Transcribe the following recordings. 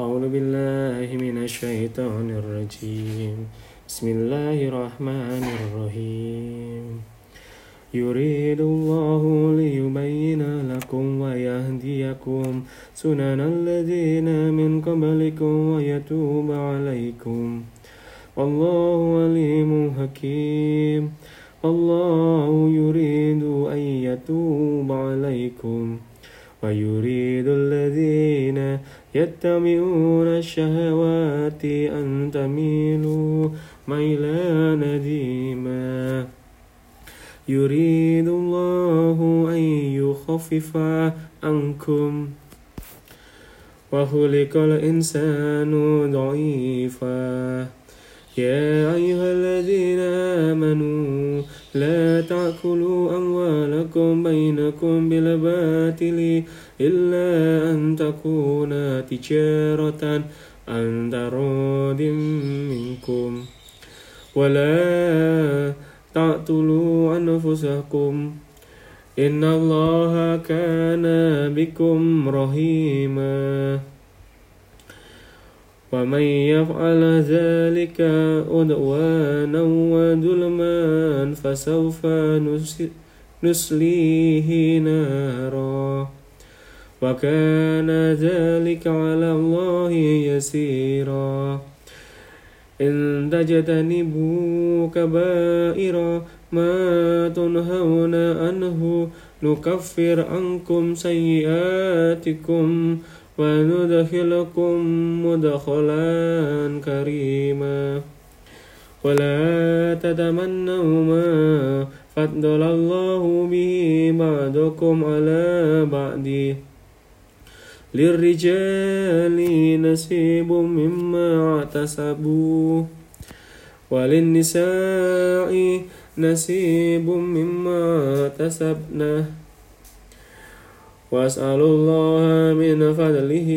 أعوذ بالله من الشيطان الرجيم. بسم الله الرحمن الرحيم. يريد الله ليبين لكم ويهديكم سنن الذين من قبلكم ويتوب عليكم. والله عليم حكيم. الله يريد أن يتوب عليكم. ويريد يتبعون الشهوات أن تميلوا ميلا نديما. يريد الله أن يخفف عنكم. وخلق الإنسان ضعيفا. يا أيها الذين آمنوا لا تأكلوا أموالكم بينكم بالباطل. إلا أن تكون تجارة عن تراض منكم. ولا تقتلوا أنفسكم. إن الله كان بكم رحيما. ومن يفعل ذلك عدوانا وظلما فسوف نسليه نارا. وكان ذلك على الله يسيرا. إن تجتنبوا كبائر ما تنهون عنه نكفر عنكم سيئاتكم وندخلكم مدخلا كريما. ولا تتمنوا ما فضل الله به بعضكم على بعض. للرجال نصيب مما اعتسبوا وللنساء نصيب مما اكتسبنه واسألوا الله من فضله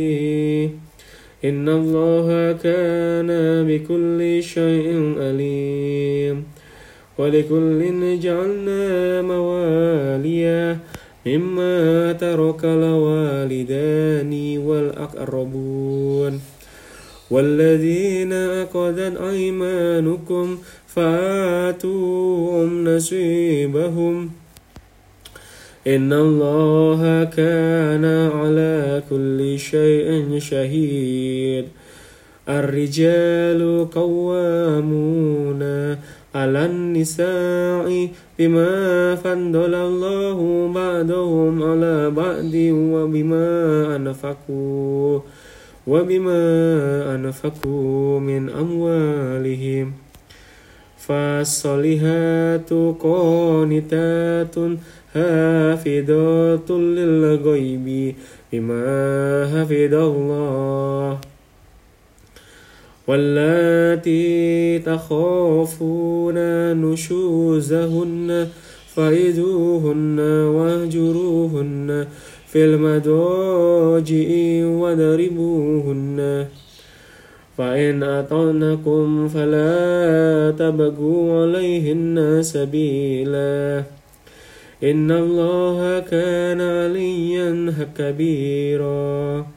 إن الله كان بكل شيء أليم ولكل جعلنا مواليا مما ترك والذين أقدت أيمانكم فآتوهم نصيبهم. إن الله كان على كل شيء شهيد. الرجال قوامون على النساء بما فضل الله بعضهم على بعض وبما أنفقوا. وبما أنفقوا من أموالهم فالصالحات قانتات حافظات للغيب بما حفظ الله واللاتي تخافون نشوزهن فإذوهن واهجروهن في المضاجع واضربوهن. فإن أطعنكم فلا تبغوا عليهن سبيلا. إن الله كان عليا كبيرا.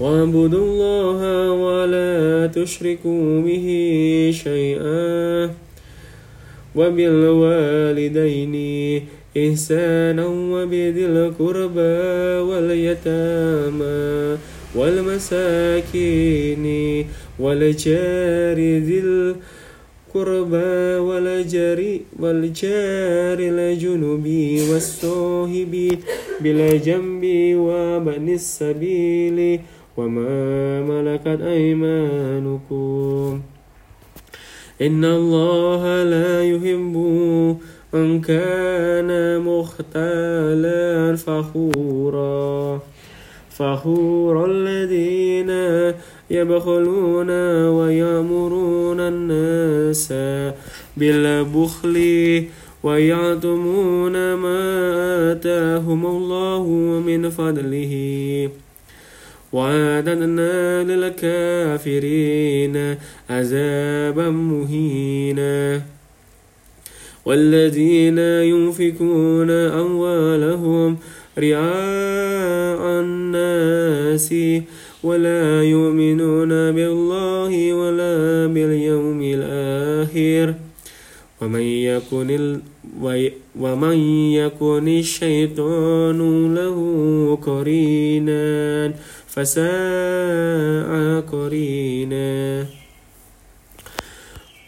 واعبدوا الله ولا تشركوا به شيئا وبالوالدين إحسانا وبذي القربى واليتامى والمساكين والجار ذي القربى والجار والجار الجنوب والصاحب بالجنب وابن السبيل وما ملكت أيمانكم إن الله لا يحب من كان مختالا فخورا فخورا الذين يبخلون ويأمرون الناس بالبخل ويعتمون ما آتاهم الله من فضله وأعتدنا للكافرين عذابا مهينا والذين ينفقون أموالهم رعاء الناس ولا يؤمنون بالله ولا باليوم الآخر ومن يكن ال... ومن يكن الشيطان له قرينا فساء قرينا.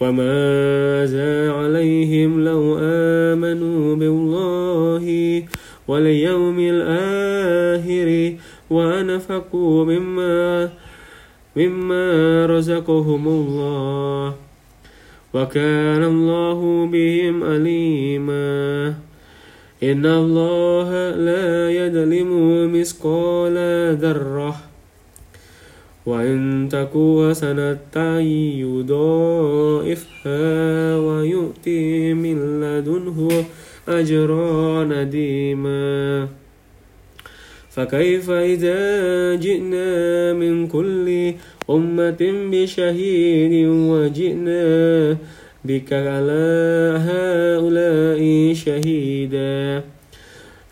وماذا عليهم لو آمنوا بالله واليوم الآخر وأنفقوا مما مما رزقهم الله. وكان الله بهم أليما. إن الله لا يظلم مثقال ذرة وإن تكو حسنة يضاعفها ويؤتي من لدنه أجرا نديما فكيف إذا جئنا من كل أمة بشهيد وجئنا بك على هؤلاء شهيدا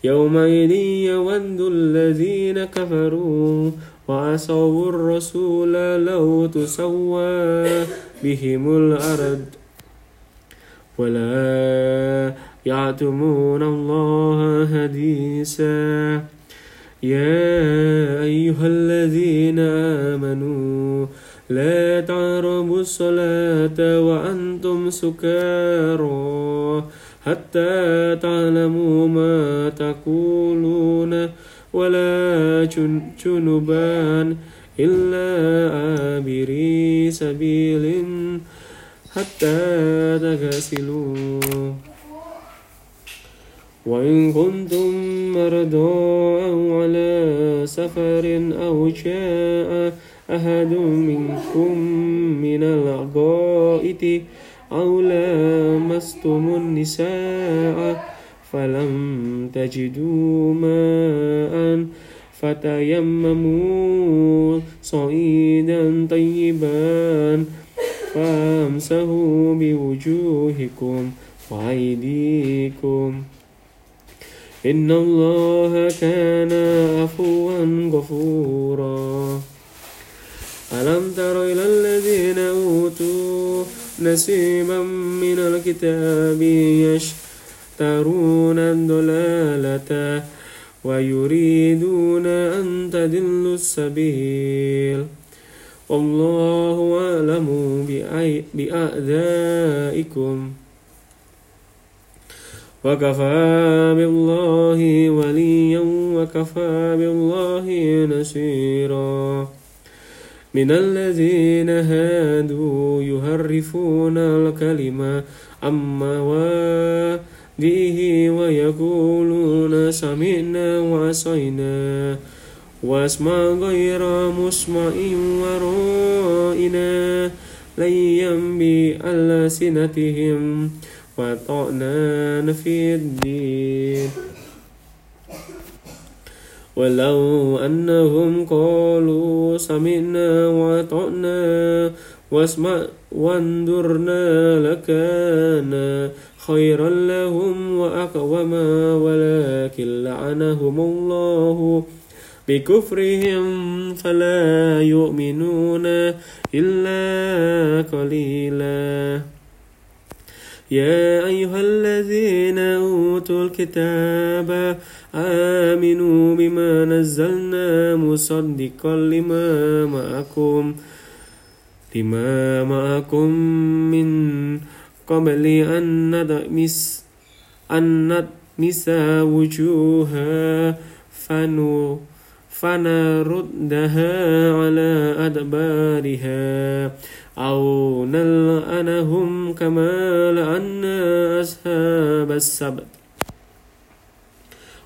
يومئذ يود الذين كفروا وعصوا الرسول لو تسوى بهم الأرض ولا يعتمون الله حديثا. يا أيها الذين آمنوا لا تعربوا الصلاة وأنتم سكارى. حتى تعلموا ما تقولون ولا جنبان إلا عابري سبيل حتى تغسلوا. وإن كنتم مرضى أو على سفر أو جاء أحد منكم من الغائط أو لامستم النساء فلم تجدوا ماء فتيمموا صعيدا طيبا فامسحوا بوجوهكم وأيديكم. إن الله كان عفوا غفورا. ألم تر إلى نسيبا من الكتاب يشترون الضلالة ويريدون أن تدلوا السبيل. والله أعلم بأعدائكم. وكفى بالله وليا وكفى بالله نصيرا. من الذين هادوا يهرفون الكلمة عن موادئه ويقولون سمعنا وعصينا واسمع غير مسمع ورائنا ليا بألسنتهم وطعنا في الدين. ولو أنهم قالوا سمعنا وطعنا واسمع وانظرنا لكان خيرا لهم وأقوما ولكن لعنهم الله بكفرهم فلا يؤمنون إلا قليلا. يا أيها الذين أوتوا الكتاب آمنوا بما نزلنا مصدقا لما معكم لما معكم من قبل أن ندمس أن ندمس وجوها فنو فنردها على أدبارها. أو نلعنهم كما لعنا أصحاب السبت.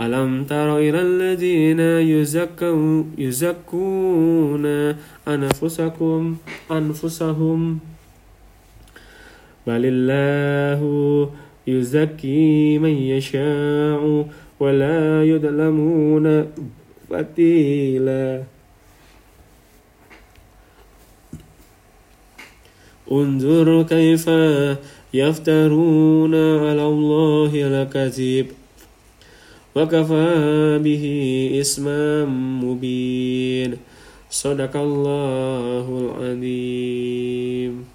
ألم تر إلى الذين يزكون أنفسكم أنفسهم؟ بل الله يزكي من يشاء ولا يظلمون فتيلا. انظر كيف يفترون على الله الكذب. وكفى به اسما مبين. صدق الله العظيم.